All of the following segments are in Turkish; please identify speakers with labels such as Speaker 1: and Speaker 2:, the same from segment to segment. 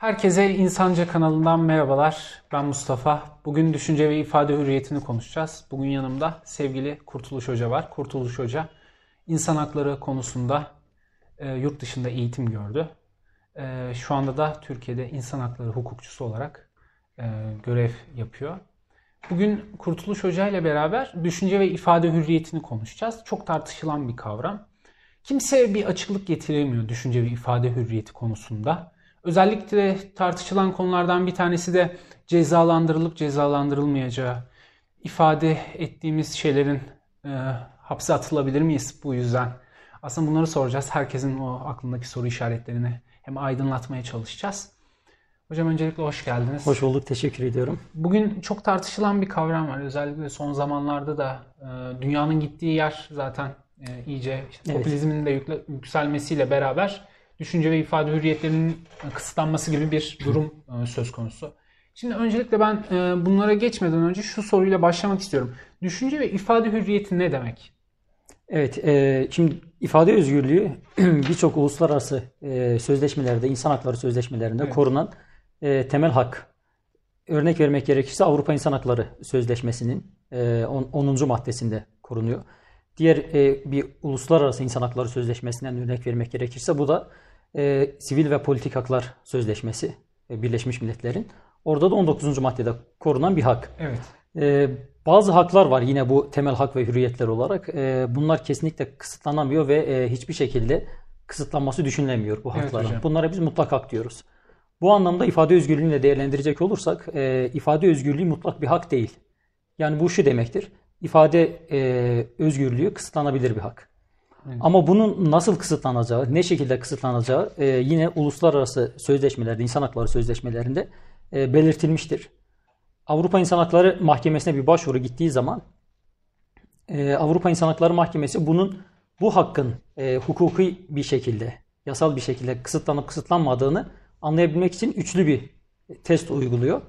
Speaker 1: Herkese İnsanca kanalından merhabalar. Ben Mustafa. Bugün düşünce ve ifade hürriyetini konuşacağız. Bugün yanımda sevgili Kurtuluş Hoca var. Kurtuluş Hoca insan hakları konusunda e, yurt dışında eğitim gördü. E, şu anda da Türkiye'de insan hakları hukukçusu olarak e, görev yapıyor. Bugün Kurtuluş Hoca ile beraber düşünce ve ifade hürriyetini konuşacağız. Çok tartışılan bir kavram. Kimse bir açıklık getiremiyor düşünce ve ifade hürriyeti konusunda. Özellikle tartışılan konulardan bir tanesi de cezalandırılıp cezalandırılmayacağı. ifade ettiğimiz şeylerin e, hapse atılabilir miyiz bu yüzden? Aslında bunları soracağız. Herkesin o aklındaki soru işaretlerini hem aydınlatmaya çalışacağız. Hocam öncelikle hoş geldiniz.
Speaker 2: Hoş bulduk, teşekkür ediyorum.
Speaker 1: Bugün çok tartışılan bir kavram var. Özellikle son zamanlarda da e, dünyanın gittiği yer zaten e, iyice işte popülizmin evet. de yükle, yükselmesiyle beraber düşünce ve ifade hürriyetlerinin kısıtlanması gibi bir durum e, söz konusu. Şimdi öncelikle ben e, bunlara geçmeden önce şu soruyla başlamak istiyorum. Düşünce ve ifade hürriyeti ne demek?
Speaker 2: Evet, e, şimdi ifade özgürlüğü birçok uluslararası e, sözleşmelerde, insan hakları sözleşmelerinde evet. korunan e, temel hak. Örnek vermek gerekirse Avrupa İnsan Hakları Sözleşmesi'nin e, 10. maddesinde korunuyor. Diğer e, bir uluslararası insan hakları sözleşmesinden örnek vermek gerekirse bu da e, Sivil ve Politik Haklar Sözleşmesi e, Birleşmiş Milletler'in. Orada da 19. maddede korunan bir hak.
Speaker 1: Evet.
Speaker 2: E, bazı haklar var yine bu temel hak ve hürriyetler olarak. E, bunlar kesinlikle kısıtlanamıyor ve e, hiçbir şekilde kısıtlanması düşünülemiyor bu hakların. Evet Bunlara biz mutlak hak diyoruz. Bu anlamda ifade özgürlüğünü de değerlendirecek olursak e, ifade özgürlüğü mutlak bir hak değil. Yani bu şu demektir. İfade e, özgürlüğü kısıtlanabilir bir hak. Ama bunun nasıl kısıtlanacağı, ne şekilde kısıtlanacağı e, yine uluslararası sözleşmelerde, insan hakları sözleşmelerinde e, belirtilmiştir. Avrupa İnsan Hakları Mahkemesi'ne bir başvuru gittiği zaman e, Avrupa İnsan Hakları Mahkemesi bunun bu hakkın e, hukuki bir şekilde, yasal bir şekilde kısıtlanıp kısıtlanmadığını anlayabilmek için üçlü bir test uyguluyor.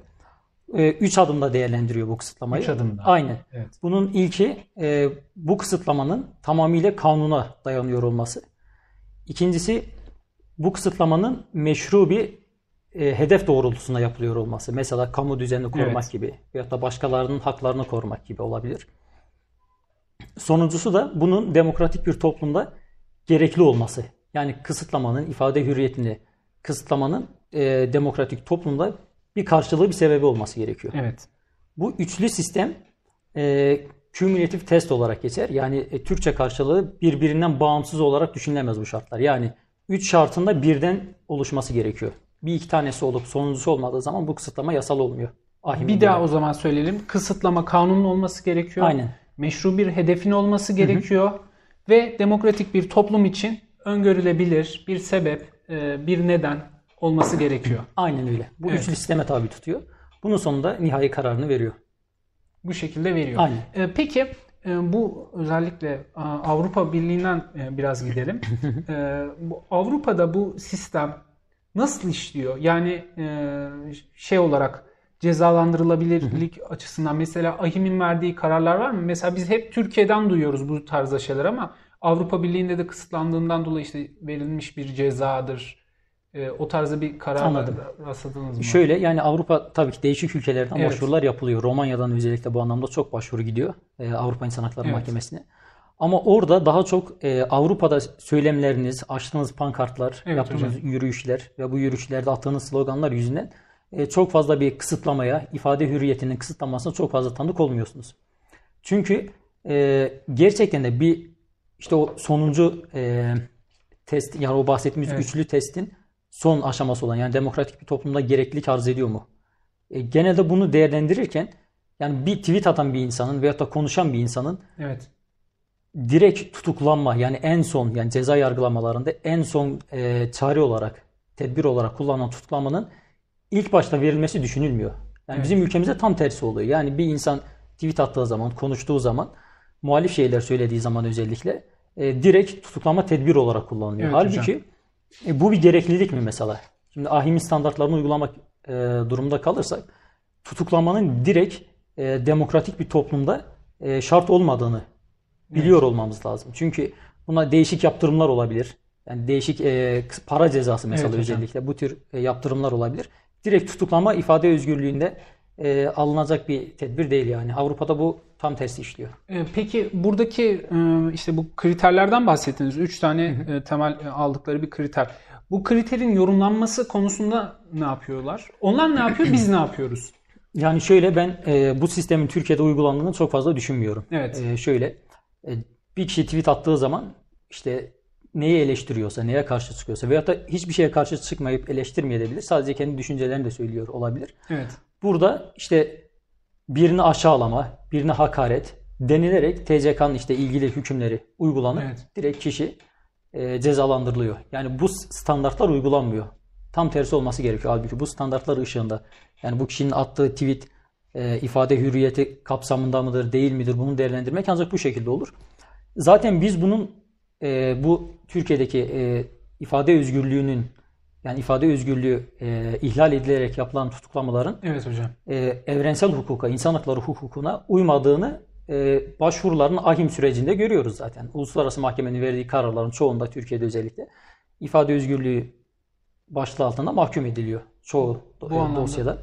Speaker 2: E, üç adımda değerlendiriyor bu kısıtlamayı.
Speaker 1: Üç adımda.
Speaker 2: Aynen. Evet. Bunun ilki e, bu kısıtlamanın tamamıyla kanuna dayanıyor olması. İkincisi bu kısıtlamanın meşru bir e, hedef doğrultusunda yapılıyor olması. Mesela kamu düzenini korumak evet. gibi veyahut da başkalarının haklarını korumak gibi olabilir. Sonuncusu da bunun demokratik bir toplumda gerekli olması. Yani kısıtlamanın ifade hürriyetini kısıtlamanın e, demokratik toplumda bir karşılığı bir sebebi olması gerekiyor.
Speaker 1: Evet.
Speaker 2: Bu üçlü sistem e, kümülatif test olarak geçer. Yani e, Türkçe karşılığı birbirinden bağımsız olarak düşünülemez bu şartlar. Yani üç şartında birden oluşması gerekiyor. Bir iki tanesi olup sonuncusu olmadığı zaman bu kısıtlama yasal olmuyor.
Speaker 1: Ahim bir daha o zaman söyleyelim. Kısıtlama kanunun olması gerekiyor.
Speaker 2: Aynen.
Speaker 1: Meşru bir hedefin olması gerekiyor. Hı hı. Ve demokratik bir toplum için öngörülebilir bir sebep, e, bir neden olması gerekiyor.
Speaker 2: Aynen öyle. Bu evet. üçlü sisteme tabi tutuyor. Bunun sonunda nihai kararını veriyor.
Speaker 1: Bu şekilde veriyor.
Speaker 2: Aynen.
Speaker 1: E, peki e, bu özellikle Avrupa Birliği'nden biraz gidelim. bu Avrupa'da bu sistem nasıl işliyor? Yani şey olarak cezalandırılabilirlik açısından mesela AHİM'in verdiği kararlar var mı? Mesela biz hep Türkiye'den duyuyoruz bu tarzda şeyler ama Avrupa Birliği'nde de kısıtlandığından dolayı işte verilmiş bir cezadır. E, o tarzda bir karar Anladım. rastladınız mı?
Speaker 2: Şöyle yani Avrupa tabii ki değişik ülkelerden evet. başvurular yapılıyor. Romanya'dan özellikle bu anlamda çok başvuru gidiyor e, Avrupa İnsan Hakları evet. Mahkemesi'ne. Ama orada daha çok e, Avrupa'da söylemleriniz, açtığınız pankartlar, evet, yaptığınız hocam. yürüyüşler ve bu yürüyüşlerde attığınız sloganlar yüzünden e, çok fazla bir kısıtlamaya, ifade hürriyetinin kısıtlanmasına çok fazla tanık olmuyorsunuz. Çünkü e, gerçekten de bir işte o sonuncu e, test yani o bahsettiğimiz evet. üçlü testin son aşaması olan yani demokratik bir toplumda gereklilik arz ediyor mu? E, genelde bunu değerlendirirken yani bir tweet atan bir insanın veyahut da konuşan bir insanın
Speaker 1: evet.
Speaker 2: direkt tutuklanma yani en son yani ceza yargılamalarında en son e, çare olarak tedbir olarak kullanılan tutuklanmanın ilk başta verilmesi düşünülmüyor. Yani evet. bizim ülkemizde tam tersi oluyor. Yani bir insan tweet attığı zaman, konuştuğu zaman, muhalif şeyler söylediği zaman özellikle e, direkt tutuklama tedbir olarak kullanılıyor. Evet, Halbuki hocam. E, bu bir gereklilik mi mesela? Şimdi ahimin standartlarını uygulamak e, durumunda kalırsak tutuklamanın direkt e, demokratik bir toplumda e, şart olmadığını biliyor evet. olmamız lazım. Çünkü buna değişik yaptırımlar olabilir. Yani değişik e, para cezası mesela
Speaker 1: Evet hocam.
Speaker 2: özellikle bu tür e, yaptırımlar olabilir. Direkt tutuklama ifade özgürlüğünde e, alınacak bir tedbir değil yani. Avrupa'da bu tam tersi işliyor.
Speaker 1: E, Peki buradaki e, işte bu kriterlerden bahsettiniz. Üç tane e, temel e, aldıkları bir kriter. Bu kriterin yorumlanması konusunda ne yapıyorlar? Onlar ne yapıyor, biz ne yapıyoruz?
Speaker 2: Yani şöyle ben e, bu sistemin Türkiye'de uygulandığını çok fazla düşünmüyorum.
Speaker 1: Evet.
Speaker 2: E, şöyle e, bir kişi tweet attığı zaman işte neyi eleştiriyorsa, neye karşı çıkıyorsa veyahut da hiçbir şeye karşı çıkmayıp eleştirmeyebilir. Sadece kendi düşüncelerini de söylüyor olabilir.
Speaker 1: Evet.
Speaker 2: Burada işte birini aşağılama, birine hakaret denilerek TCK'nın işte ilgili hükümleri uygulanıp
Speaker 1: Evet.
Speaker 2: direkt kişi e, cezalandırılıyor. Yani bu standartlar uygulanmıyor. Tam tersi olması gerekiyor halbuki bu standartlar ışığında. Yani bu kişinin attığı tweet e, ifade hürriyeti kapsamında mıdır, değil midir bunu değerlendirmek ancak bu şekilde olur. Zaten biz bunun e, bu Türkiye'deki e, ifade özgürlüğünün yani ifade özgürlüğü e, ihlal edilerek yapılan tutuklamaların
Speaker 1: Evet hocam.
Speaker 2: e, evrensel hukuka, insan hakları hukukuna uymadığını e, başvuruların ahim sürecinde görüyoruz zaten. Uluslararası mahkemenin verdiği kararların çoğunda Türkiye'de özellikle ifade özgürlüğü başlığı altında mahkum ediliyor çoğu
Speaker 1: Bu
Speaker 2: e,
Speaker 1: anlamda.
Speaker 2: dosyada.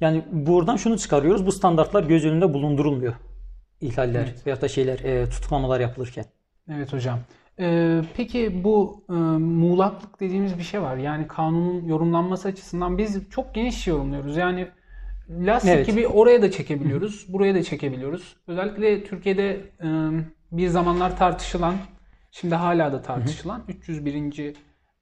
Speaker 2: Yani buradan şunu çıkarıyoruz. Bu standartlar göz önünde bulundurulmuyor. İhlaller
Speaker 1: Evet.
Speaker 2: veyahut da şeyler e, tutuklamalar yapılırken.
Speaker 1: Evet hocam. E, peki bu e, muğlaklık dediğimiz bir şey var. Yani kanunun yorumlanması açısından biz çok geniş yorumluyoruz. Yani lastik
Speaker 2: Evet.
Speaker 1: gibi oraya da çekebiliyoruz, buraya da çekebiliyoruz. Özellikle Türkiye'de e, bir zamanlar tartışılan, şimdi hala da tartışılan 301.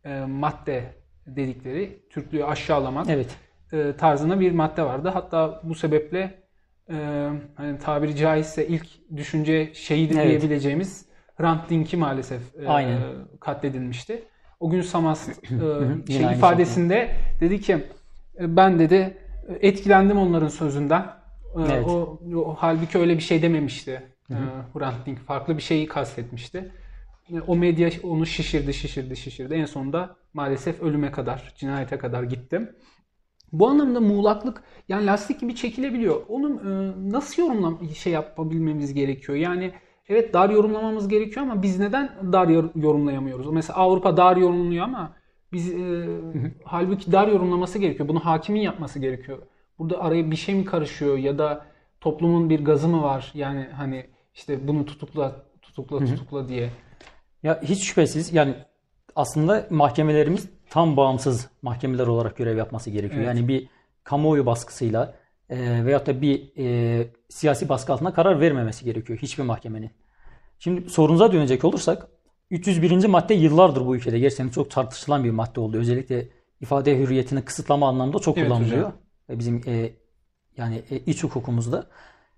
Speaker 1: e, madde dedikleri Türklüğü aşağılamak
Speaker 2: Evet.
Speaker 1: e, tarzına bir madde vardı. Hatta bu sebeple e, hani tabiri caizse ilk düşünce şehidi
Speaker 2: Evet.
Speaker 1: diyebileceğimiz Hrant Dink'i maalesef e,
Speaker 2: Aynen.
Speaker 1: katledilmişti. O gün Samas e, şey ifadesinde dedi ki e, ben dedi e, etkilendim onların sözünden. E,
Speaker 2: Evet.
Speaker 1: o, o halbuki öyle bir şey dememişti. E, Hrant Dink farklı bir şeyi kastetmişti. E, O medya onu şişirdi, şişirdi, şişirdi. En sonunda maalesef ölüme kadar, cinayete kadar gittim. Bu anlamda muğlaklık yani lastik gibi çekilebiliyor. Onun e, nasıl yorumlam şey yapabilmemiz gerekiyor? Yani evet dar yorumlamamız gerekiyor ama biz neden dar yor- yorumlayamıyoruz? Mesela Avrupa dar yorumluyor ama biz e, halbuki dar yorumlaması gerekiyor. Bunu hakimin yapması gerekiyor. Burada araya bir şey mi karışıyor ya da toplumun bir gazı mı var? Yani hani işte bunu tutukla, tutukla, tutukla diye.
Speaker 2: Ya hiç şüphesiz yani aslında mahkemelerimiz tam bağımsız mahkemeler olarak görev yapması gerekiyor.
Speaker 1: Evet.
Speaker 2: Yani bir kamuoyu baskısıyla e, veyahut da bir e, siyasi baskı altında karar vermemesi gerekiyor hiçbir mahkemenin. Şimdi sorunuza dönecek olursak 301. madde yıllardır bu ülkede gerçekten çok tartışılan bir madde oldu. Özellikle ifade hürriyetini kısıtlama anlamda çok
Speaker 1: Evet
Speaker 2: kullanılıyor.
Speaker 1: hocam.
Speaker 2: E, Bizim e, yani e, iç hukukumuzda.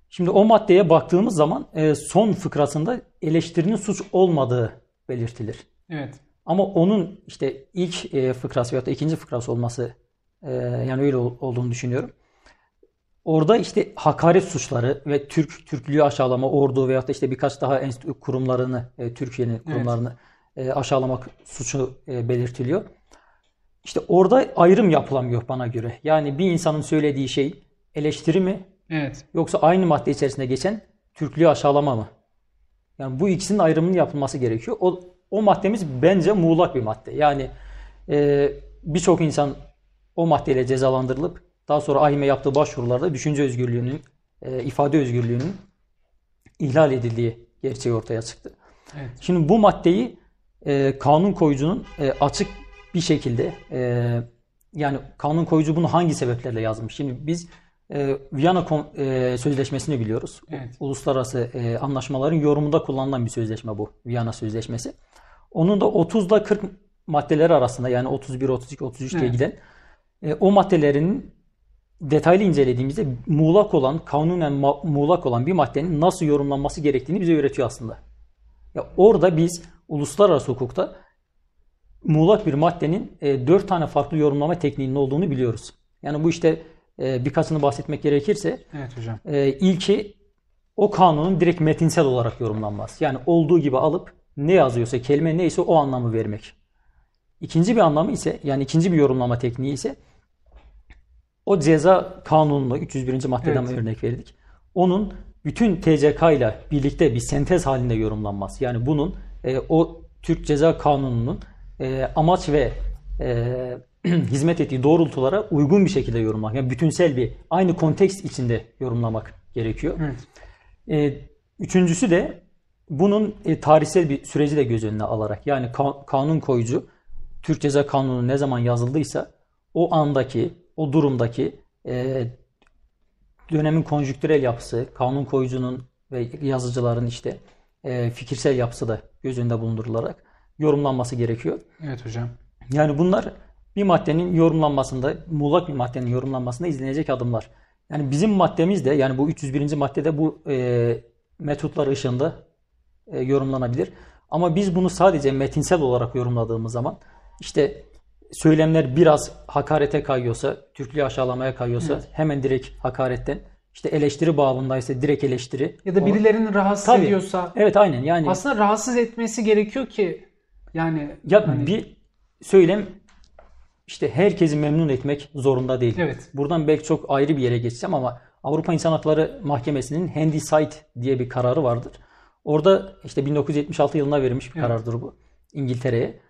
Speaker 2: Şimdi o maddeye baktığımız zaman e, son fıkrasında eleştirinin suç olmadığı belirtilir.
Speaker 1: Evet.
Speaker 2: Ama onun işte ilk e, fıkrası veyahut da ikinci fıkrası olması e, yani öyle ol- olduğunu düşünüyorum. Orada işte hakaret suçları ve Türk Türklüğü aşağılama, ordu veyahut da işte birkaç daha enstitü kurumlarını, e, Türkiye'nin kurumlarını e, aşağılamak suçu e, belirtiliyor. İşte orada ayrım yapılamıyor bana göre. Yani bir insanın söylediği şey eleştiri mi
Speaker 1: Evet.
Speaker 2: yoksa aynı madde içerisinde geçen Türklüğü aşağılama mı? Yani bu ikisinin ayrımının yapılması gerekiyor. O, o maddemiz bence muğlak bir madde. Yani e, birçok insan o maddeyle cezalandırılıp daha sonra AİHM'e yaptığı başvurularda düşünce özgürlüğünün, e, ifade özgürlüğünün ihlal edildiği gerçeği ortaya çıktı.
Speaker 1: Evet.
Speaker 2: Şimdi bu maddeyi e, kanun koyucunun e, açık bir şekilde e, yani kanun koyucu bunu hangi sebeplerle yazmış? Şimdi biz e, Viyana Kon- e, Sözleşmesi'ni biliyoruz.
Speaker 1: Evet.
Speaker 2: Uluslararası e, anlaşmaların yorumunda kullanılan bir sözleşme bu. Viyana Sözleşmesi. Onun da 30 ile 40 maddeleri arasında yani 31, 32, 33 diye
Speaker 1: Evet.
Speaker 2: giden e, o maddelerin detaylı incelediğimizde muğlak olan, kanunen muğlak olan bir maddenin nasıl yorumlanması gerektiğini bize öğretiyor aslında. Ya orada biz uluslararası hukukta muğlak bir maddenin e, dört tane farklı yorumlama tekniğinin olduğunu biliyoruz. Yani bu işte e, birkaçını bahsetmek gerekirse
Speaker 1: Evet hocam.
Speaker 2: e, ilki o kanunun direkt metinsel olarak yorumlanması. Yani olduğu gibi alıp ne yazıyorsa, kelime neyse o anlamı vermek. İkinci bir anlamı ise yani ikinci bir yorumlama tekniği ise o ceza kanununu 301. maddeden
Speaker 1: Evet.
Speaker 2: örnek verdik. Onun bütün TCK ile birlikte bir sentez halinde yorumlanması. Yani bunun e, o Türk Ceza Kanunu'nun e, amaç ve e, hizmet ettiği doğrultulara uygun bir şekilde yorumlamak. Yani bütünsel bir aynı kontekst içinde yorumlamak gerekiyor.
Speaker 1: Evet.
Speaker 2: E, üçüncüsü de bunun e, tarihsel bir süreci de göz önüne alarak yani ka- kanun koyucu Türk Ceza Kanunu ne zaman yazıldıysa o andaki, o durumdaki e, dönemin konjüktürel yapısı, kanun koyucunun ve yazıcıların işte e, fikirsel yapısı da göz önünde bulundurularak yorumlanması gerekiyor.
Speaker 1: Evet hocam.
Speaker 2: Yani bunlar bir maddenin yorumlanmasında, muğlak bir maddenin yorumlanmasında izlenecek adımlar. Yani bizim maddemiz de yani bu 301. maddede bu e, metotlar ışığında e, yorumlanabilir. Ama biz bunu sadece metinsel olarak yorumladığımız zaman işte söylemler biraz hakarete kayıyorsa, Türklüğü aşağılamaya kayıyorsa
Speaker 1: Evet.
Speaker 2: hemen direkt hakaretten işte eleştiri babındaysa direkt eleştiri.
Speaker 1: Ya da birilerini rahatsız
Speaker 2: Tabii.
Speaker 1: ediyorsa
Speaker 2: Evet aynen yani
Speaker 1: aslında rahatsız etmesi gerekiyor ki yani
Speaker 2: ya
Speaker 1: hani-
Speaker 2: bir söylem işte herkesi memnun etmek zorunda değil.
Speaker 1: Evet.
Speaker 2: Buradan belki çok ayrı bir yere geçeceğim ama Avrupa İnsan Hakları Mahkemesi'nin Handicide diye bir kararı vardır. Orada işte 1976 yılına verilmiş bir
Speaker 1: Evet.
Speaker 2: karardır bu İngiltere'ye.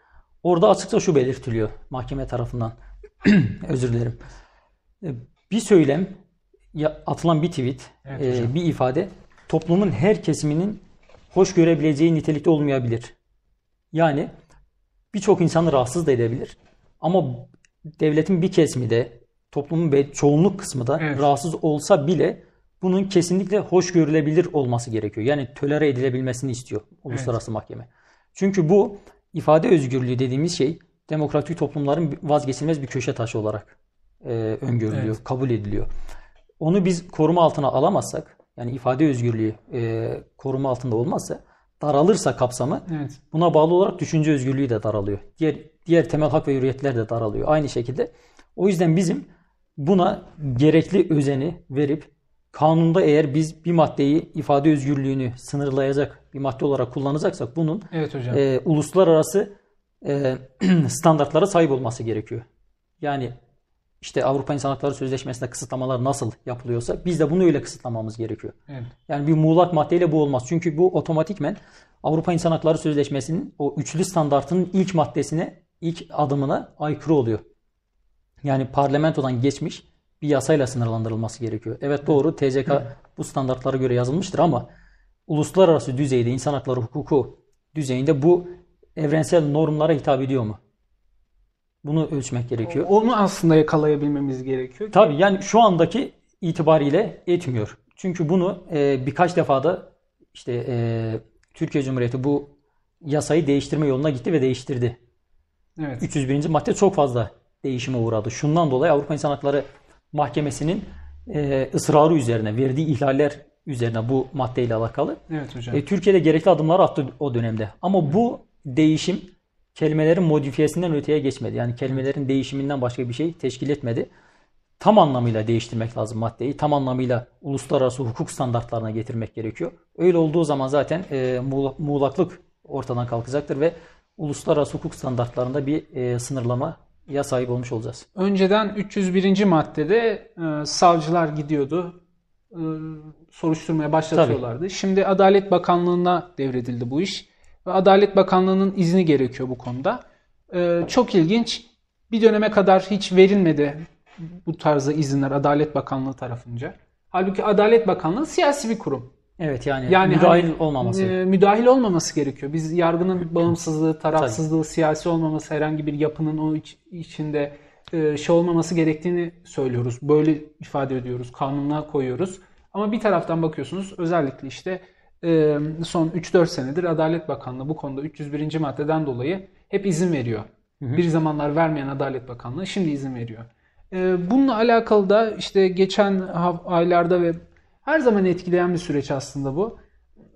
Speaker 2: Orada açıkça şu belirtiliyor mahkeme tarafından. Özür dilerim. E, Bir söylem, atılan bir tweet,
Speaker 1: Evet
Speaker 2: e, bir ifade toplumun her kesiminin hoş görebileceği nitelikte olmayabilir. Yani birçok insanı rahatsız da edebilir. Ama devletin bir kesimi de toplumun be- çoğunluk kısmı da
Speaker 1: Evet.
Speaker 2: rahatsız olsa bile bunun kesinlikle hoş görülebilir olması gerekiyor. Yani tölere edilebilmesini istiyor uluslararası mahkeme. Çünkü bu ifade özgürlüğü dediğimiz şey demokratik toplumların vazgeçilmez bir köşe taşı olarak e, öngörülüyor, kabul ediliyor. Onu biz koruma altına alamazsak, yani ifade özgürlüğü e, koruma altında olmazsa, daralırsa kapsamı
Speaker 1: evet.
Speaker 2: Buna bağlı olarak düşünce özgürlüğü de daralıyor. Diğer diğer temel hak ve hürriyetler de daralıyor. Aynı şekilde. O yüzden bizim buna gerekli özeni verip kanunda eğer biz bir maddeyi ifade özgürlüğünü sınırlayacak bir madde olarak kullanacaksak bunun
Speaker 1: Evet hocam.
Speaker 2: e, uluslararası e, standartlara sahip olması gerekiyor. Yani işte Avrupa İnsan Hakları Sözleşmesi'nde kısıtlamalar nasıl yapılıyorsa biz de bunu öyle kısıtlamamız gerekiyor.
Speaker 1: evet.
Speaker 2: Yani bir muğlak maddeyle bu olmaz. Çünkü bu otomatikmen Avrupa İnsan Hakları Sözleşmesi'nin o üçlü standartının ilk maddesine, ilk adımına aykırı oluyor. Yani parlamentodan geçmiş bir yasayla sınırlandırılması gerekiyor. Evet doğru TCK bu standartlara göre yazılmıştır ama uluslararası düzeyde insan hakları hukuku düzeyinde bu evrensel normlara hitap ediyor mu? Bunu ölçmek gerekiyor.
Speaker 1: Onu aslında yakalayabilmemiz gerekiyor. ki-
Speaker 2: Tabii yani şu andaki itibariyle etmiyor. Çünkü bunu e, birkaç defada işte e, Türkiye Cumhuriyeti bu yasayı değiştirme yoluna gitti ve değiştirdi.
Speaker 1: Evet.
Speaker 2: 301. madde çok fazla değişime uğradı. Şundan dolayı Avrupa İnsan Hakları Mahkemesi'nin e, ısrarı üzerine, verdiği ihlaller üzerine bu maddeyle alakalı.
Speaker 1: Evet hocam.
Speaker 2: E, Türkiye'de gerekli adımlar attı o dönemde. Ama bu değişim kelimelerin modifiyesinden öteye geçmedi. Yani kelimelerin değişiminden başka bir şey teşkil etmedi. Tam anlamıyla değiştirmek lazım maddeyi. Tam anlamıyla uluslararası hukuk standartlarına getirmek gerekiyor. Öyle olduğu zaman zaten e, muğla- muğlaklık ortadan kalkacaktır ve uluslararası hukuk standartlarında bir e, sınırlamaya sahip olmuş olacağız.
Speaker 1: Önceden 301. maddede e, savcılar gidiyordu. e, soruşturmaya başlatıyorlardı. Şimdi Adalet Bakanlığı'na devredildi bu iş. Ve Adalet Bakanlığı'nın izni gerekiyor bu konuda. E, çok ilginç. Bir döneme kadar hiç verilmedi bu tarzda izinler Adalet Bakanlığı tarafınca. Halbuki Adalet Bakanlığı siyasi bir kurum.
Speaker 2: Evet yani,
Speaker 1: Yani
Speaker 2: müdahil
Speaker 1: hani,
Speaker 2: olmaması.
Speaker 1: e, müdahil olmaması gerekiyor. Biz yargının bağımsızlığı, tarafsızlığı, siyasi olmaması, herhangi bir yapının o iç- içinde e, şey olmaması gerektiğini söylüyoruz. Böyle ifade ediyoruz, kanuna koyuyoruz. Ama bir taraftan bakıyorsunuz özellikle işte e, son 3-4 senedir Adalet Bakanlığı bu konuda 301. maddeden dolayı hep izin veriyor. Bir zamanlar vermeyen Adalet Bakanlığı şimdi izin veriyor. E, bununla alakalı da işte geçen aylarda ve her zaman etkileyen bir süreç aslında bu.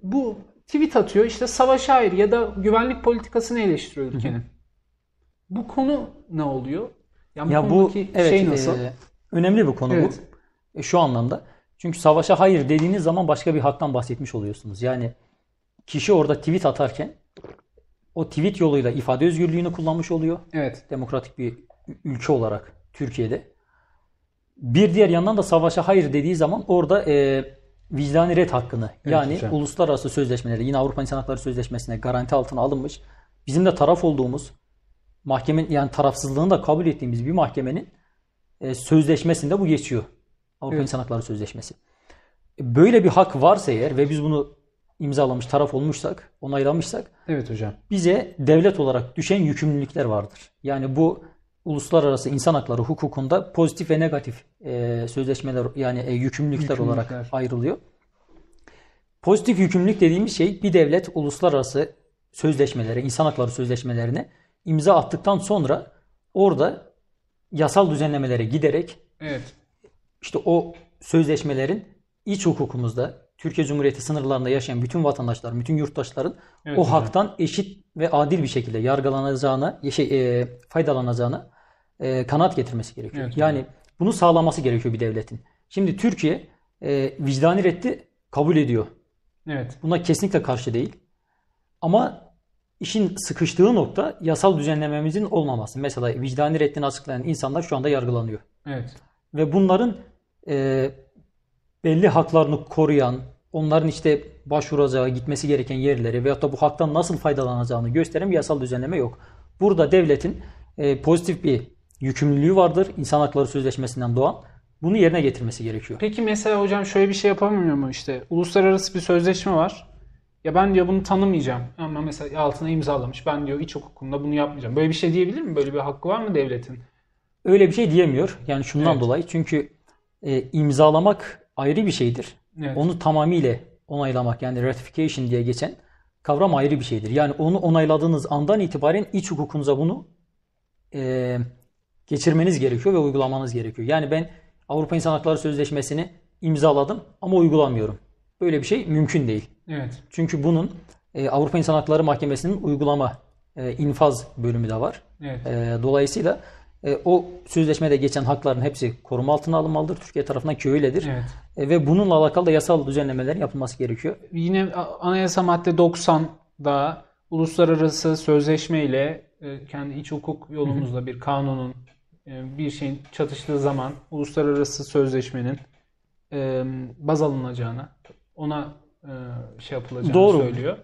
Speaker 1: Bu tweet atıyor işte savaş hayır ya da güvenlik politikasını eleştiriyor ülkenin. Bu konu ne oluyor? Yani
Speaker 2: Ya bu
Speaker 1: konudaki
Speaker 2: evet
Speaker 1: şey nasıl?
Speaker 2: e, önemli bir konu
Speaker 1: Evet.
Speaker 2: bu. E, şu anlamda. Çünkü savaşa hayır dediğiniz zaman başka bir haktan bahsetmiş oluyorsunuz. Yani kişi orada tweet atarken o tweet yoluyla ifade özgürlüğünü kullanmış oluyor.
Speaker 1: evet.
Speaker 2: Demokratik bir ülke olarak Türkiye'de. Bir diğer yandan da savaşa hayır dediği zaman orada e, vicdani red hakkını yani
Speaker 1: hocam.
Speaker 2: uluslararası sözleşmeleri yine Avrupa İnsan Hakları Sözleşmesi'ne garanti altına alınmış bizim de taraf olduğumuz mahkemenin yani tarafsızlığını da kabul ettiğimiz bir mahkemenin e, sözleşmesinde bu geçiyor. Avrupa evet. İnsan Hakları Sözleşmesi. E, böyle bir hak varsa eğer ve biz bunu imzalamış taraf olmuşsak, onaylamışsak
Speaker 1: Evet hocam.
Speaker 2: Bize devlet olarak düşen yükümlülükler vardır. Yani bu uluslararası insan hakları hukukunda pozitif ve negatif e, sözleşmeler yani e, yükümlülükler, yükümlülükler olarak ayrılıyor. Pozitif yükümlülük dediğimiz şey bir devlet uluslararası sözleşmelere, insan hakları sözleşmelerine imza attıktan sonra orada yasal düzenlemelere giderek
Speaker 1: evet.
Speaker 2: işte o sözleşmelerin iç hukukumuzda Türkiye Cumhuriyeti sınırlarında yaşayan bütün vatandaşlar, bütün yurttaşların evet, o hocam. haktan eşit ve adil bir şekilde yargılanacağına, şey, e, faydalanacağına e, kanaat getirmesi gerekiyor. Evet, yani hocam. bunu sağlaması gerekiyor bir devletin. Şimdi Türkiye e, vicdani reddi kabul ediyor.
Speaker 1: Evet.
Speaker 2: Buna kesinlikle karşı değil. Ama işin sıkıştığı nokta yasal düzenlememizin olmaması. Mesela vicdani reddini açıklayan insanlar şu anda yargılanıyor.
Speaker 1: Evet.
Speaker 2: Ve bunların e, belli haklarını koruyan, onların işte başvuracağı, gitmesi gereken yerleri veyahut da bu haktan nasıl faydalanacağını gösteren bir yasal düzenleme yok. Burada devletin e, pozitif bir yükümlülüğü vardır. İnsan Hakları Sözleşmesi'nden doğan. Bunu yerine getirmesi gerekiyor.
Speaker 1: Peki mesela hocam şöyle bir şey yapamıyor mu işte? Uluslararası bir sözleşme var. Ya ben diyor bunu tanımayacağım. Ama mesela altına imzalamış. Ben diyor iç hukukunda bunu yapmayacağım. Böyle bir şey diyebilir mi? Böyle bir hakkı var mı devletin?
Speaker 2: Öyle bir şey diyemiyor. Yani şundan evet. dolayı. Çünkü e, imzalamak ayrı bir şeydir. Evet. Onu tamamıyla onaylamak yani ratification diye geçen kavram ayrı bir şeydir. Yani onu onayladığınız andan itibaren iç hukukunuza bunu e, geçirmeniz gerekiyor ve uygulamanız gerekiyor. Yani ben Avrupa İnsan Hakları Sözleşmesi'ni imzaladım ama uygulamıyorum. Böyle bir şey mümkün değil.
Speaker 1: Evet.
Speaker 2: Çünkü bunun e, Avrupa İnsan Hakları Mahkemesi'nin uygulama e, infaz bölümü de var.
Speaker 1: Evet.
Speaker 2: E, dolayısıyla e, o sözleşmede geçen hakların hepsi koruma altına alınmalıdır. Türkiye tarafından ki öyledir.
Speaker 1: Evet.
Speaker 2: E, ve bununla alakalı da yasal düzenlemelerin yapılması gerekiyor.
Speaker 1: Yine anayasa madde 90'da uluslararası sözleşme ile e, kendi iç hukuk yolumuzda bir kanunun e, bir şeyin çatıştığı zaman uluslararası sözleşmenin e, baz alınacağını ona şey yapılacağını Doğru. söylüyor.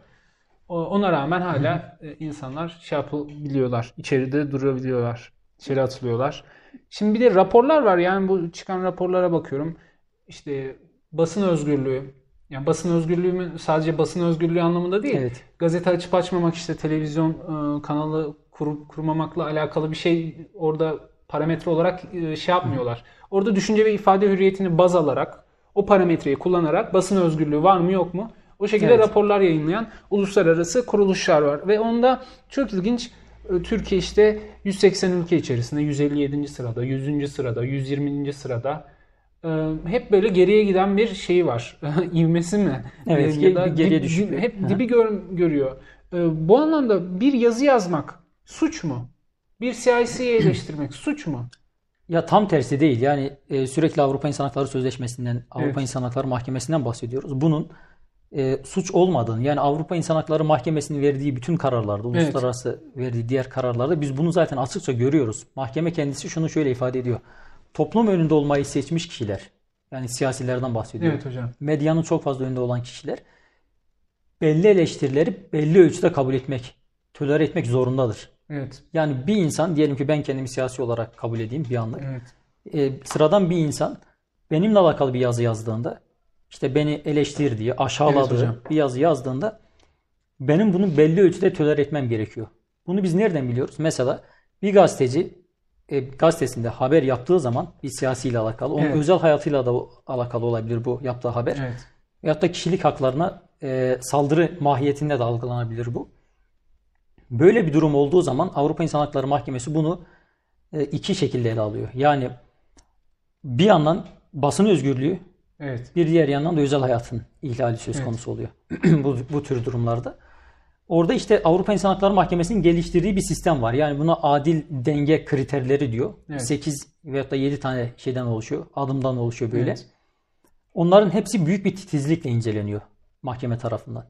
Speaker 1: Ona rağmen hala insanlar şey yapabiliyorlar. içeride durabiliyorlar. İçeri atılıyorlar. Şimdi bir de raporlar var. Yani bu çıkan raporlara bakıyorum. İşte basın özgürlüğü. Yani basın özgürlüğü mü sadece basın özgürlüğü anlamında değil. Evet. Gazete açıp açmamak işte televizyon e, kanalı kur, kurmamakla alakalı bir şey orada parametre olarak e, şey yapmıyorlar. Orada düşünce ve ifade hürriyetini baz alarak o parametreyi kullanarak basın özgürlüğü var mı yok mu? O şekilde evet. raporlar yayınlayan uluslararası kuruluşlar var. Ve onda çok ilginç Türkiye işte 180 ülke içerisinde 157. sırada, 100. sırada, 120. sırada e, hep böyle geriye giden bir şey var. İvmesi mi?
Speaker 2: Evet, ya da geriye düşüyor.
Speaker 1: Hep dibi gör, görüyor. E, bu anlamda bir yazı yazmak suç mu? Bir siyasiyi eleştirmek suç mu?
Speaker 2: Ya tam tersi değil. Yani e, sürekli Avrupa İnsan Hakları Sözleşmesi'nden, Avrupa evet. İnsan Hakları Mahkemesi'nden bahsediyoruz. Bunun e, suç olmadığını, yani Avrupa İnsan Hakları Mahkemesi'nin verdiği bütün kararlarda, evet. uluslararası verdiği diğer kararlarda biz bunu zaten açıkça görüyoruz. Mahkeme kendisi şunu şöyle ifade ediyor. Toplum önünde olmayı seçmiş kişiler, yani siyasilerden bahsediyor.
Speaker 1: Evet hocam.
Speaker 2: Medyanın çok fazla önünde olan kişiler belli eleştirileri belli ölçüde kabul etmek, tolere etmek zorundadır.
Speaker 1: Evet.
Speaker 2: Yani bir insan diyelim ki ben kendimi siyasi olarak kabul edeyim bir anlık.
Speaker 1: Evet.
Speaker 2: E, sıradan bir insan benimle alakalı bir yazı yazdığında işte beni eleştirdiği, aşağıladığı evet bir yazı yazdığında benim bunu belli ölçüde tolere etmem gerekiyor. Bunu biz nereden biliyoruz? Mesela bir gazeteci e, gazetesinde haber yaptığı zaman bir siyasiyle alakalı, onun evet. özel hayatıyla da alakalı olabilir bu yaptığı haber.
Speaker 1: Evet.
Speaker 2: Veyahut da kişilik haklarına e, saldırı mahiyetinde de algılanabilir bu. Böyle bir durum olduğu zaman Avrupa İnsan Hakları Mahkemesi bunu e, iki şekilde ele alıyor. Yani bir yandan basın özgürlüğü,
Speaker 1: evet.
Speaker 2: bir diğer yandan da özel hayatın ihlali söz evet. konusu oluyor bu, bu tür durumlarda. Orada işte Avrupa İnsan Hakları Mahkemesi'nin geliştirdiği bir sistem var. Yani buna adil denge kriterleri diyor. Evet. 8 veyahut da 7 tane şeyden oluşuyor. Adımdan oluşuyor böyle. Evet. Onların hepsi büyük bir titizlikle inceleniyor mahkeme tarafından.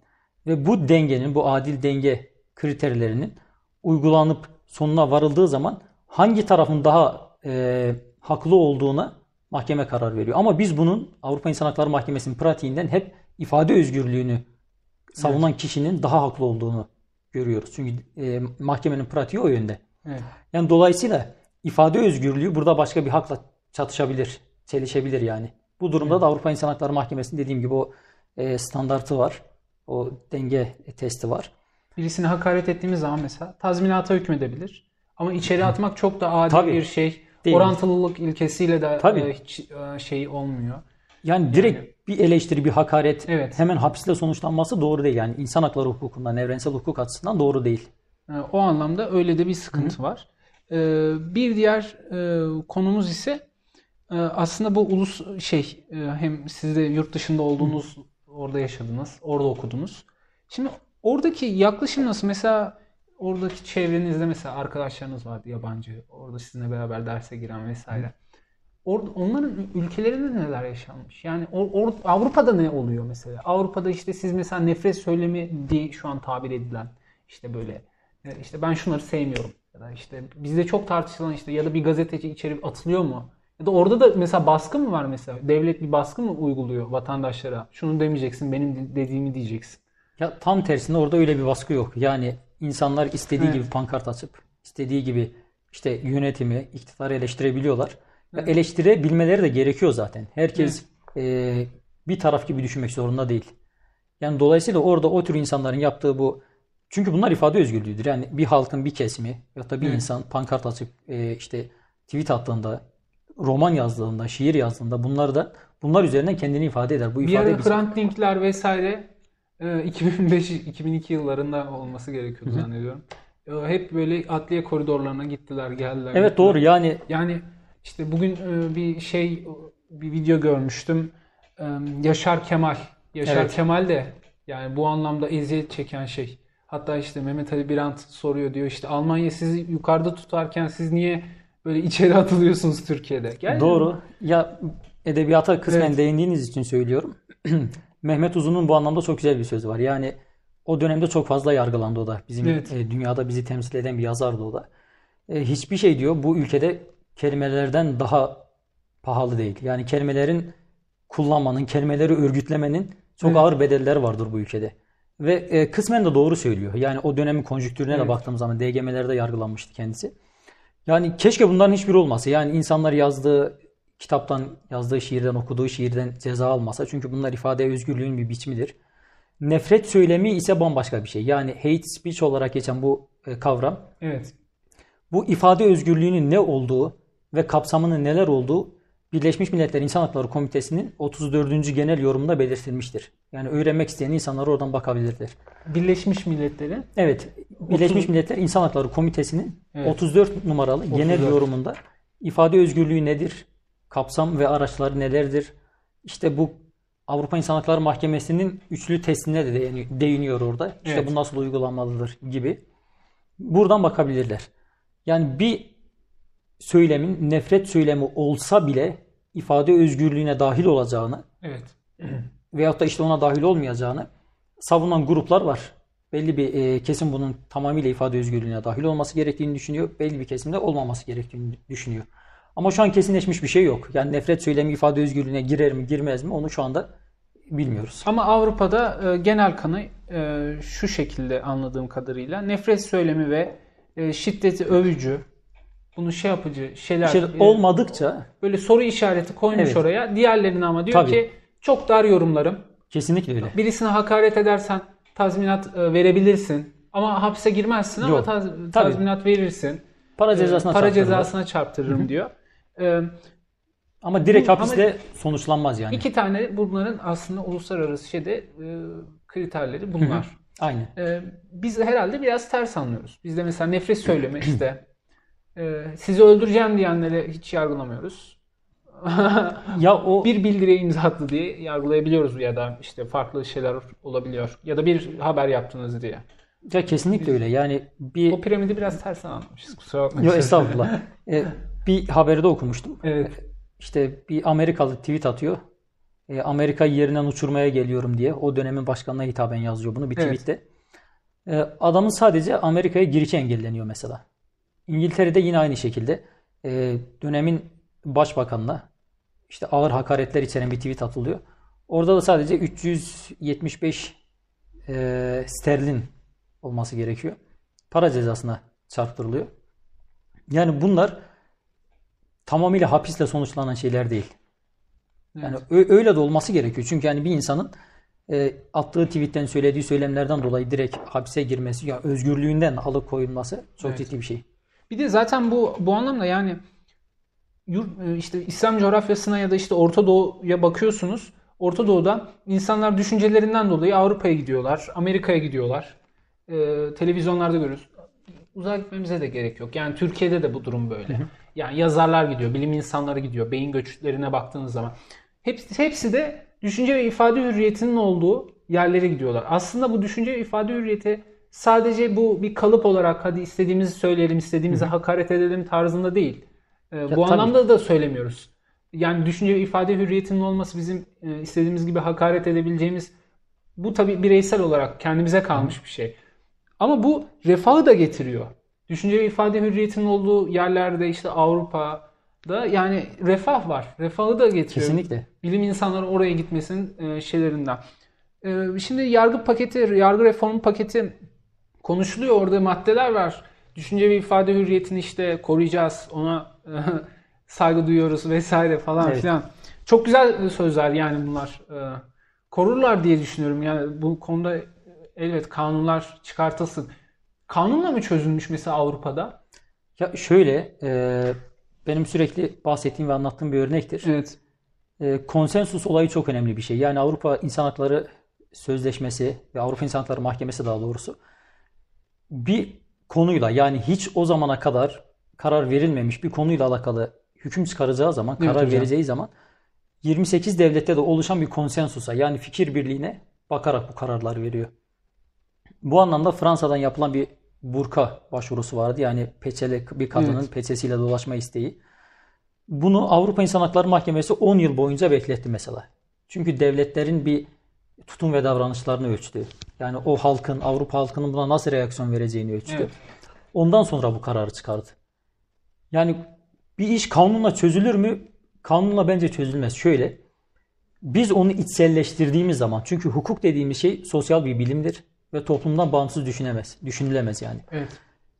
Speaker 2: Ve bu dengenin, bu adil denge kriterlerinin uygulanıp sonuna varıldığı zaman hangi tarafın daha e, haklı olduğuna mahkeme karar veriyor. Ama biz bunun Avrupa İnsan Hakları Mahkemesi'nin pratiğinden hep ifade özgürlüğünü savunan evet. kişinin daha haklı olduğunu görüyoruz. Çünkü e, mahkemenin pratiği o yönde. Evet. Yani dolayısıyla ifade özgürlüğü burada başka bir hakla çatışabilir, çelişebilir yani. Bu durumda evet. da Avrupa İnsan Hakları Mahkemesi'nin dediğim gibi o e, standartı var. O denge testi var.
Speaker 1: Birisine hakaret ettiğimiz zaman mesela tazminata hükmedebilir. Ama içeri atmak çok da adil Tabii. bir şey. Değil. Orantılılık ilkesiyle de Tabii. E, hiç e, şey olmuyor.
Speaker 2: Yani direkt yani, bir eleştiri, bir hakaret evet. hemen hapisle sonuçlanması doğru değil. Yani insan hakları hukukundan, evrensel hukuk açısından doğru değil.
Speaker 1: E, o anlamda öyle de bir sıkıntı Hı. var. Bir diğer konumuz ise aslında bu ulus şey hem siz de yurt dışında olduğunuz, Hı. orada yaşadınız, orada okudunuz. Şimdi oradaki yaklaşım nasıl? Mesela oradaki çevrenizde mesela arkadaşlarınız vardı yabancı. Orada sizinle beraber derse giren vesaire. Orada onların ülkelerinde neler yaşanmış? Yani or, or, Avrupa'da ne oluyor mesela? Avrupa'da işte siz mesela nefret söylemi diye şu an tabir edilen işte böyle e, işte ben şunları sevmiyorum ya da işte bizde çok tartışılan işte ya da bir gazeteci içeri atılıyor mu? Ya da orada da mesela baskı mı var mesela? Devlet bir baskı mı uyguluyor vatandaşlara? Şunu demeyeceksin, benim dediğimi diyeceksin.
Speaker 2: Ya tam tersine orada öyle bir baskı yok. Yani insanlar istediği evet. gibi pankart açıp istediği gibi işte yönetimi, iktidarı eleştirebiliyorlar. Evet. Ve eleştirebilmeleri de gerekiyor zaten. Herkes evet. e, bir taraf gibi düşünmek zorunda değil. Yani dolayısıyla orada o tür insanların yaptığı bu çünkü bunlar ifade özgürlüğüdür. Yani bir halkın bir kesimi ya da bir evet. insan pankart açıp e, işte tweet attığında, roman yazdığında, şiir yazdığında bunlar da bunlar üzerinden kendini ifade eder.
Speaker 1: Bu bir ifade ara Hrant Dinkler vesaire 2005-2002 ee, yıllarında olması gerekiyordu Hı-hı. zannediyorum. Ee, hep böyle adliye koridorlarına gittiler, geldiler.
Speaker 2: Evet
Speaker 1: gittiler.
Speaker 2: doğru yani.
Speaker 1: Yani işte bugün e, bir şey bir video görmüştüm. Ee, Yaşar Kemal. Yaşar evet. Kemal de yani bu anlamda eziyet çeken şey. Hatta işte Mehmet Ali Birant soruyor diyor işte Almanya sizi yukarıda tutarken siz niye böyle içeri atılıyorsunuz Türkiye'de?
Speaker 2: Gel Doğru. Mi? Ya edebiyata kısmen evet. değindiğiniz için söylüyorum. Mehmet Uzun'un bu anlamda çok güzel bir sözü var. Yani o dönemde çok fazla yargılandı o da. Bizim evet. e, dünyada bizi temsil eden bir yazardı o da. E, hiçbir şey diyor bu ülkede kelimelerden daha pahalı değil. Yani kelimelerin kullanmanın, kelimeleri örgütlemenin çok evet. ağır bedeller vardır bu ülkede. Ve e, kısmen de doğru söylüyor. Yani o dönemin konjüktürüne evet. de baktığımız zaman DGM'lerde yargılanmıştı kendisi. Yani keşke bunların hiçbiri olmasa. Yani insanlar yazdığı kitaptan yazdığı şiirden okuduğu şiirden ceza almasa. Çünkü bunlar ifade özgürlüğün bir biçimidir. Nefret söylemi ise bambaşka bir şey. Yani hate speech olarak geçen bu e, kavram.
Speaker 1: Evet.
Speaker 2: Bu ifade özgürlüğünün ne olduğu ve kapsamının neler olduğu Birleşmiş Milletler İnsan Hakları Komitesi'nin 34. genel yorumunda belirtilmiştir. Yani öğrenmek isteyen insanlar oradan bakabilirler.
Speaker 1: Birleşmiş Milletler'in?
Speaker 2: Evet. Birleşmiş 30... Milletler İnsan Hakları Komitesi'nin evet. 34 numaralı 34. genel yorumunda ifade özgürlüğü nedir? Kapsam ve araçları nelerdir? İşte bu Avrupa İnsan Hakları Mahkemesi'nin üçlü testine de değiniyor orada. İşte evet. bu nasıl uygulanmalıdır gibi. Buradan bakabilirler. Yani bir söylemin nefret söylemi olsa bile ifade özgürlüğüne dahil olacağını
Speaker 1: evet.
Speaker 2: veyahut da işte ona dahil olmayacağını savunan gruplar var. Belli bir e, kesim bunun tamamıyla ifade özgürlüğüne dahil olması gerektiğini düşünüyor. Belli bir kesimde olmaması gerektiğini düşünüyor. Ama şu an kesinleşmiş bir şey yok. Yani nefret söylemi ifade özgürlüğüne girer mi girmez mi onu şu anda bilmiyoruz.
Speaker 1: Ama Avrupa'da e, genel kanı e, şu şekilde anladığım kadarıyla nefret söylemi ve e, şiddeti övücü bunu şey yapıcı şeyler şey
Speaker 2: olmadıkça
Speaker 1: böyle soru işareti koymuş evet. oraya. Diğerlerine ama diyor Tabii. ki çok dar yorumlarım.
Speaker 2: Kesinlikle öyle.
Speaker 1: Birisine hakaret edersen tazminat e, verebilirsin. Ama hapse girmezsin Yok. ama taz, tazminat verirsin.
Speaker 2: Para cezasına,
Speaker 1: para cezasına çarptırırım Hı-hı. diyor. Ee,
Speaker 2: ama direkt bu, hapisle ama sonuçlanmaz yani.
Speaker 1: İki tane bunların aslında uluslararası şeyde e, kriterleri bunlar.
Speaker 2: Aynen.
Speaker 1: Ee, biz herhalde biraz ters anlıyoruz. Bizde mesela nefret söyleme işte e, sizi öldüreceğim diyenlere hiç yargılamıyoruz. ya o bir bildiriye imza attı diye yargılayabiliyoruz ya da işte farklı şeyler olabiliyor ya da bir haber yaptınız diye.
Speaker 2: Ya kesinlikle Biz, öyle. Yani bir
Speaker 1: o piramidi biraz ters anlamışız. Kusura bakmayın.
Speaker 2: Yok estağfurullah. e, bir haberde okumuştum.
Speaker 1: Evet.
Speaker 2: İşte bir Amerikalı tweet atıyor. E, Amerika yerinden uçurmaya geliyorum diye. O dönemin başkanına hitaben yazıyor bunu bir tweette. Evet. E, adamın sadece Amerika'ya girişi engelleniyor mesela. İngiltere'de yine aynı şekilde e, dönemin başbakanına işte ağır hakaretler içeren bir tweet atılıyor. Orada da sadece 375 e, sterlin olması gerekiyor. Para cezasına çarptırılıyor. Yani bunlar tamamıyla hapisle sonuçlanan şeyler değil. Yani evet. öyle de olması gerekiyor. Çünkü yani bir insanın e, attığı tweetten söylediği söylemlerden dolayı direkt hapse girmesi ya özgürlüğünden alıkoyulması çok evet. ciddi bir şey.
Speaker 1: Bir de zaten bu bu anlamda yani e, işte İslam coğrafyasına ya da işte Orta Doğu'ya bakıyorsunuz. Orta Doğu'da insanlar düşüncelerinden dolayı Avrupa'ya gidiyorlar, Amerika'ya gidiyorlar. Ee, televizyonlarda görüyoruz. Uzağa gitmemize de gerek yok. Yani Türkiye'de de bu durum böyle. Yani yazarlar gidiyor, bilim insanları gidiyor. Beyin göçlerine baktığınız zaman. Hepsi, hepsi de düşünce ve ifade hürriyetinin olduğu yerlere gidiyorlar. Aslında bu düşünce ve ifade hürriyeti sadece bu bir kalıp olarak hadi istediğimizi söyleyelim, istediğimize hakaret edelim tarzında değil. Ee, ya, bu tabii. anlamda da söylemiyoruz. Yani düşünce ve ifade hürriyetinin olması bizim e, istediğimiz gibi hakaret edebileceğimiz bu tabii bireysel olarak kendimize kalmış bir şey. Ama bu refahı da getiriyor. Düşünce ve ifade hürriyetinin olduğu yerlerde işte Avrupa'da yani refah var. Refahı da getiriyor.
Speaker 2: Kesinlikle.
Speaker 1: Bilim insanları oraya gitmesinin e, şeylerinden. E, şimdi yargı paketi, yargı reformu paketi konuşuluyor. Orada maddeler var. Düşünce ve ifade hürriyetini işte koruyacağız. Ona e, saygı duyuyoruz vesaire falan evet. filan. Çok güzel sözler yani bunlar. Korurlar diye düşünüyorum. Yani bu konuda elbet kanunlar çıkartılsın. Kanunla mı çözülmüş mesela Avrupa'da?
Speaker 2: Ya şöyle, e, benim sürekli bahsettiğim ve anlattığım bir örnektir.
Speaker 1: Evet.
Speaker 2: E, konsensus olayı çok önemli bir şey. Yani Avrupa İnsan Hakları Sözleşmesi ve Avrupa İnsan Hakları Mahkemesi daha doğrusu bir konuyla yani hiç o zamana kadar karar verilmemiş bir konuyla alakalı hüküm çıkaracağı zaman, karar evet, vereceği zaman 28 devlette de oluşan bir konsensusa yani fikir birliğine bakarak bu kararlar veriyor. Bu anlamda Fransa'dan yapılan bir burka başvurusu vardı. Yani peçeli bir kadının evet. peçesiyle dolaşma isteği. Bunu Avrupa İnsan Hakları Mahkemesi 10 yıl boyunca bekletti mesela. Çünkü devletlerin bir tutum ve davranışlarını ölçtü. Yani o halkın, Avrupa halkının buna nasıl reaksiyon vereceğini ölçtü. Evet. Ondan sonra bu kararı çıkardı. Yani bir iş kanunla çözülür mü? Kanunla bence çözülmez. Şöyle, biz onu içselleştirdiğimiz zaman, çünkü hukuk dediğimiz şey sosyal bir bilimdir ve toplumdan bağımsız düşünemez, düşünülemez yani.
Speaker 1: Evet.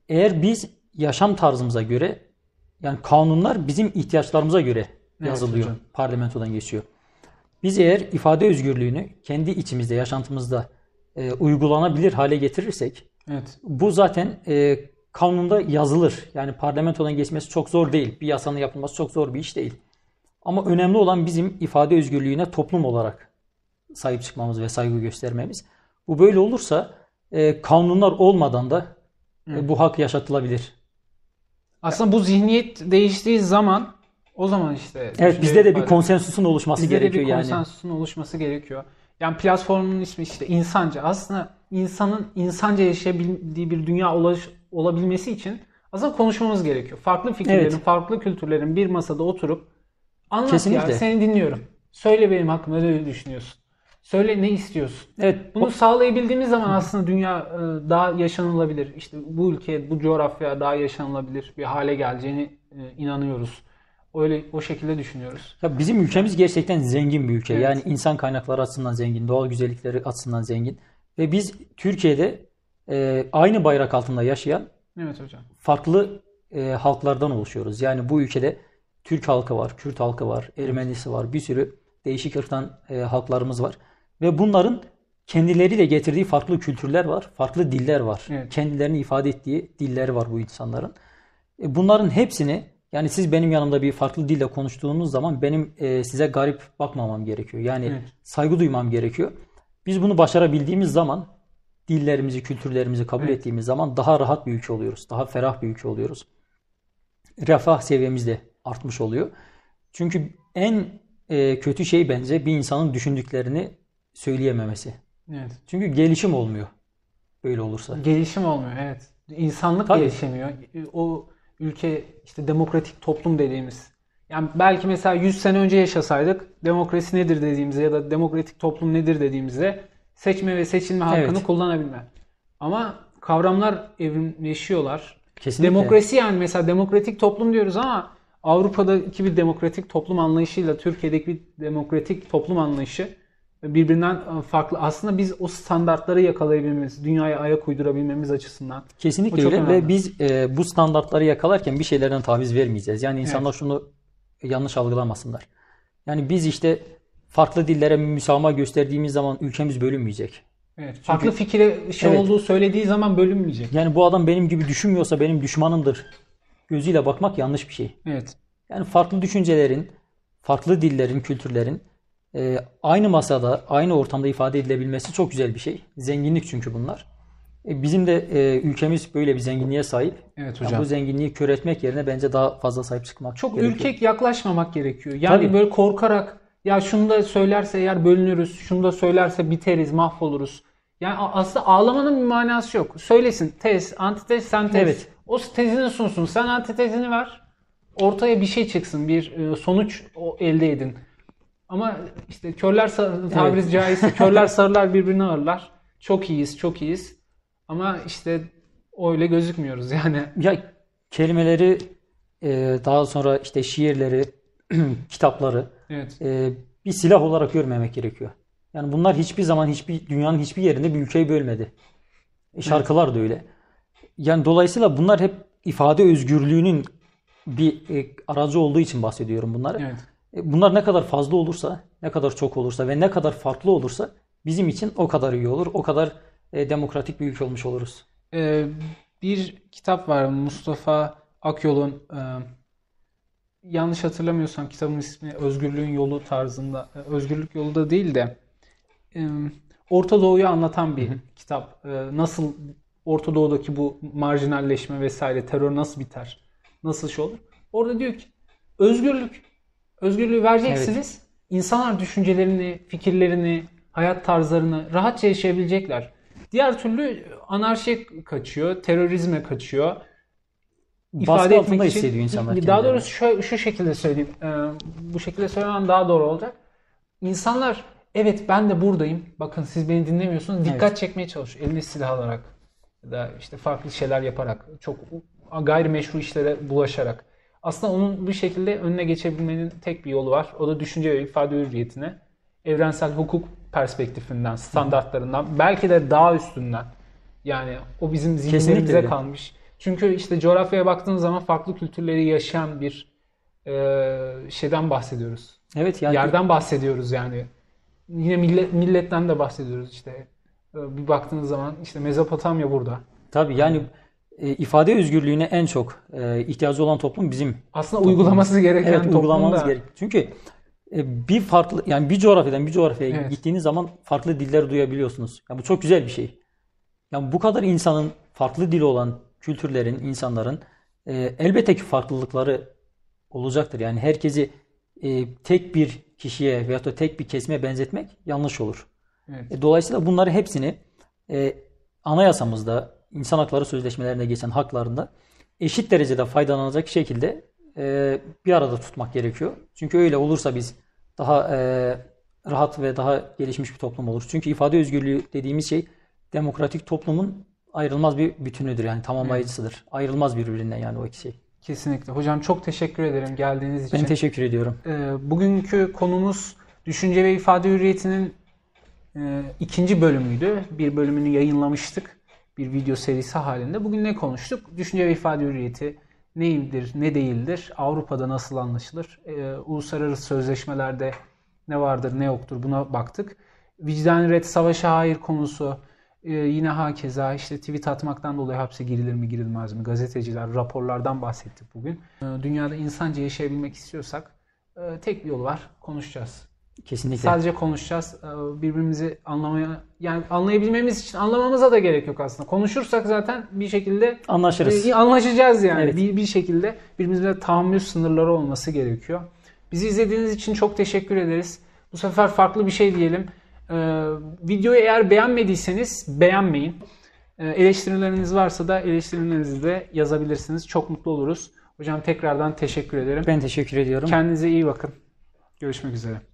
Speaker 2: Eğer biz yaşam tarzımıza göre yani kanunlar bizim ihtiyaçlarımıza göre yazılıyor, evet, parlamentodan geçiyor. Biz eğer ifade özgürlüğünü kendi içimizde, yaşantımızda e, uygulanabilir hale getirirsek
Speaker 1: evet.
Speaker 2: bu zaten e, kanunda yazılır. Yani parlamentodan geçmesi çok zor değil. Bir yasanın yapılması çok zor bir iş değil. Ama önemli olan bizim ifade özgürlüğüne toplum olarak sahip çıkmamız ve saygı göstermemiz. Bu böyle olursa e, kanunlar olmadan da e, bu hak yaşatılabilir.
Speaker 1: Aslında bu zihniyet değiştiği zaman o zaman işte
Speaker 2: Evet bizde de bir konsensusun oluşması
Speaker 1: bizde
Speaker 2: gerekiyor
Speaker 1: yani. Bizde de bir konsensusun oluşması gerekiyor. Yani platformun ismi işte insanca. Aslında insanın insanca yaşayabildiği bir dünya ulaş, olabilmesi için aslında konuşmamız gerekiyor. Farklı fikirlerin, evet. farklı kültürlerin bir masada oturup anlat Kesinlikle. ya seni dinliyorum. Söyle benim hakkımda ne düşünüyorsun? Söyle ne istiyorsun?
Speaker 2: Evet.
Speaker 1: Bunu sağlayabildiğimiz zaman aslında dünya e, daha yaşanılabilir. İşte bu ülke, bu coğrafya daha yaşanılabilir bir hale geleceğini e, inanıyoruz. Öyle o şekilde düşünüyoruz.
Speaker 2: Ya bizim ülkemiz gerçekten zengin bir ülke. Evet. Yani insan kaynakları açısından zengin, doğal güzellikleri açısından zengin ve biz Türkiye'de e, aynı bayrak altında yaşayan
Speaker 1: Evet hocam.
Speaker 2: farklı e, halklardan oluşuyoruz. Yani bu ülkede Türk halkı var, Kürt halkı var, Ermenisi var, bir sürü değişik ırktan e, halklarımız var. Ve bunların kendileriyle getirdiği farklı kültürler var, farklı diller var. Evet. Kendilerini ifade ettiği dilleri var bu insanların. E, bunların hepsini yani siz benim yanımda bir farklı dille konuştuğunuz zaman benim e, size garip bakmamam gerekiyor. Yani evet. saygı duymam gerekiyor. Biz bunu başarabildiğimiz zaman dillerimizi, kültürlerimizi kabul evet. ettiğimiz zaman daha rahat bir ülke oluyoruz. Daha ferah bir ülke oluyoruz. Refah seviyemiz de artmış oluyor. Çünkü en e, kötü şey bence bir insanın düşündüklerini söyleyememesi.
Speaker 1: Evet.
Speaker 2: Çünkü gelişim olmuyor böyle olursa.
Speaker 1: Gelişim olmuyor evet. İnsanlık Tabii. gelişemiyor. O ülke işte demokratik toplum dediğimiz. Yani belki mesela 100 sene önce yaşasaydık demokrasi nedir dediğimizde ya da demokratik toplum nedir dediğimizde seçme ve seçilme hakkını evet. kullanabilme. Ama kavramlar evrimleşiyorlar.
Speaker 2: Kesinlikle.
Speaker 1: Demokrasi yani mesela demokratik toplum diyoruz ama Avrupa'daki bir demokratik toplum anlayışıyla Türkiye'deki bir demokratik toplum anlayışı birbirinden e, farklı. Aslında biz o standartları yakalayabilmemiz, dünyaya ayak uydurabilmemiz açısından.
Speaker 2: Kesinlikle öyle ve biz e, bu standartları yakalarken bir şeylerden taviz vermeyeceğiz. Yani insanlar evet. şunu yanlış algılamasınlar. Yani biz işte farklı dillere müsamaha gösterdiğimiz zaman ülkemiz bölünmeyecek.
Speaker 1: Evet, farklı Çünkü, fikire şey evet, olduğu söylediği zaman bölünmeyecek.
Speaker 2: Yani bu adam benim gibi düşünmüyorsa benim düşmanımdır gözüyle bakmak yanlış bir şey.
Speaker 1: Evet.
Speaker 2: Yani farklı düşüncelerin, farklı dillerin, kültürlerin e, aynı masada, aynı ortamda ifade edilebilmesi çok güzel bir şey. Zenginlik çünkü bunlar. E, bizim de e, ülkemiz böyle bir zenginliğe sahip.
Speaker 1: Evet hocam. Yani
Speaker 2: bu zenginliği kör etmek yerine bence daha fazla sahip çıkmak
Speaker 1: Çok gerekiyor. ürkek yaklaşmamak gerekiyor. Yani Tabii. böyle korkarak ya şunu da söylerse eğer bölünürüz, şunu da söylerse biteriz, mahvoluruz. Yani aslında ağlamanın bir manası yok. Söylesin tez, antitez, sentez. Evet. O tezini sunsun. Sen antitezini ver. Ortaya bir şey çıksın. Bir e, sonuç elde edin. Ama işte körler tabiri evet. caizse körler sarılar birbirini ağırlar. Çok iyiyiz, çok iyiyiz. Ama işte öyle gözükmüyoruz yani.
Speaker 2: Ya kelimeleri e, daha sonra işte şiirleri, kitapları
Speaker 1: evet.
Speaker 2: e, bir silah olarak görmemek gerekiyor. Yani bunlar hiçbir zaman hiçbir dünyanın hiçbir yerinde bir ülkeyi bölmedi. E, şarkılar evet. da öyle. Yani dolayısıyla bunlar hep ifade özgürlüğünün bir e, aracı olduğu için bahsediyorum bunları.
Speaker 1: Evet.
Speaker 2: E, bunlar ne kadar fazla olursa, ne kadar çok olursa ve ne kadar farklı olursa bizim için o kadar iyi olur. O kadar e, demokratik bir ülke olmuş oluruz.
Speaker 1: Ee, bir kitap var Mustafa Akyol'un e, yanlış hatırlamıyorsam kitabın ismi Özgürlüğün Yolu tarzında. E, özgürlük yolu da değil de e, Orta Doğu'yu anlatan bir kitap. E, nasıl Orta Doğu'daki bu marjinalleşme vesaire terör nasıl biter? Nasıl şey olur? Orada diyor ki özgürlük. Özgürlüğü vereceksiniz. Evet. İnsanlar düşüncelerini, fikirlerini, hayat tarzlarını rahatça yaşayabilecekler. Diğer türlü anarşiye kaçıyor, terörizme kaçıyor.
Speaker 2: İfade Baskı etmek için hissediyor insanlar.
Speaker 1: Daha doğrusu şu, şu şekilde söyleyeyim. Ee, bu şekilde söylemem daha doğru olacak. İnsanlar evet ben de buradayım. Bakın siz beni dinlemiyorsunuz. Dikkat evet. çekmeye çalışıyor. Eline silah alarak ya da işte farklı şeyler yaparak çok gayrimeşru işlere bulaşarak. Aslında onun bu şekilde önüne geçebilmenin tek bir yolu var. O da düşünce ve ifade hürriyetine evrensel hukuk perspektifinden, standartlarından, belki de daha üstünden. Yani o bizim zihinlerimize kalmış. Çünkü işte coğrafyaya baktığın zaman farklı kültürleri yaşayan bir e, şeyden bahsediyoruz.
Speaker 2: Evet yani
Speaker 1: yerden bahsediyoruz yani. Yine millet milletten de bahsediyoruz işte. E, bir baktığınız zaman işte Mezopotamya burada.
Speaker 2: Tabii yani e, ifade özgürlüğüne en çok e, ihtiyacı olan toplum bizim.
Speaker 1: Aslında toplum. uygulaması gereken evet, toplum uygulamamız gerek.
Speaker 2: Çünkü e, bir farklı yani bir coğrafyadan bir coğrafyaya evet. gittiğiniz zaman farklı diller duyabiliyorsunuz. Yani bu çok güzel bir şey. Yani bu kadar insanın farklı dili olan kültürlerin, insanların e, elbette ki farklılıkları olacaktır. Yani herkesi e, tek bir kişiye veyahut da tek bir kesime benzetmek yanlış olur. Evet. E, dolayısıyla bunları hepsini e, anayasamızda, insan hakları sözleşmelerinde geçen haklarında eşit derecede faydalanacak şekilde e, bir arada tutmak gerekiyor. Çünkü öyle olursa biz daha e, rahat ve daha gelişmiş bir toplum olur. Çünkü ifade özgürlüğü dediğimiz şey demokratik toplumun ayrılmaz bir bütünüdür yani tamamlayıcısıdır. Evet. Ayrılmaz birbirinden yani o iki şey.
Speaker 1: Kesinlikle. Hocam çok teşekkür ederim geldiğiniz için.
Speaker 2: Ben teşekkür ediyorum.
Speaker 1: Ee, bugünkü konumuz düşünce ve ifade hürriyetinin e, ikinci bölümüydü. Bir bölümünü yayınlamıştık. Bir video serisi halinde. Bugün ne konuştuk? Düşünce ve ifade hürriyeti neydir, ne değildir? Avrupa'da nasıl anlaşılır? Ee, uluslararası sözleşmelerde ne vardır, ne yoktur? Buna baktık. Vicdan red, savaşa hayır konusu, ee, yine hakeza işte tweet atmaktan dolayı hapse girilir mi girilmez mi? Gazeteciler raporlardan bahsettik bugün. Ee, dünyada insanca yaşayabilmek istiyorsak e, tek bir yol var. Konuşacağız.
Speaker 2: Kesinlikle.
Speaker 1: Sadece konuşacağız. Ee, birbirimizi anlamaya yani anlayabilmemiz için anlamamıza da gerek yok aslında. Konuşursak zaten bir şekilde
Speaker 2: anlaşırız. E,
Speaker 1: anlaşacağız yani. Evet. Bir, bir şekilde birbirimizle tahammül sınırları olması gerekiyor. Bizi izlediğiniz için çok teşekkür ederiz. Bu sefer farklı bir şey diyelim. Ee, videoyu eğer beğenmediyseniz beğenmeyin. Ee, eleştirileriniz varsa da eleştirilerinizi de yazabilirsiniz. Çok mutlu oluruz. Hocam tekrardan teşekkür ederim.
Speaker 2: Ben teşekkür ediyorum.
Speaker 1: Kendinize iyi bakın. Görüşmek üzere.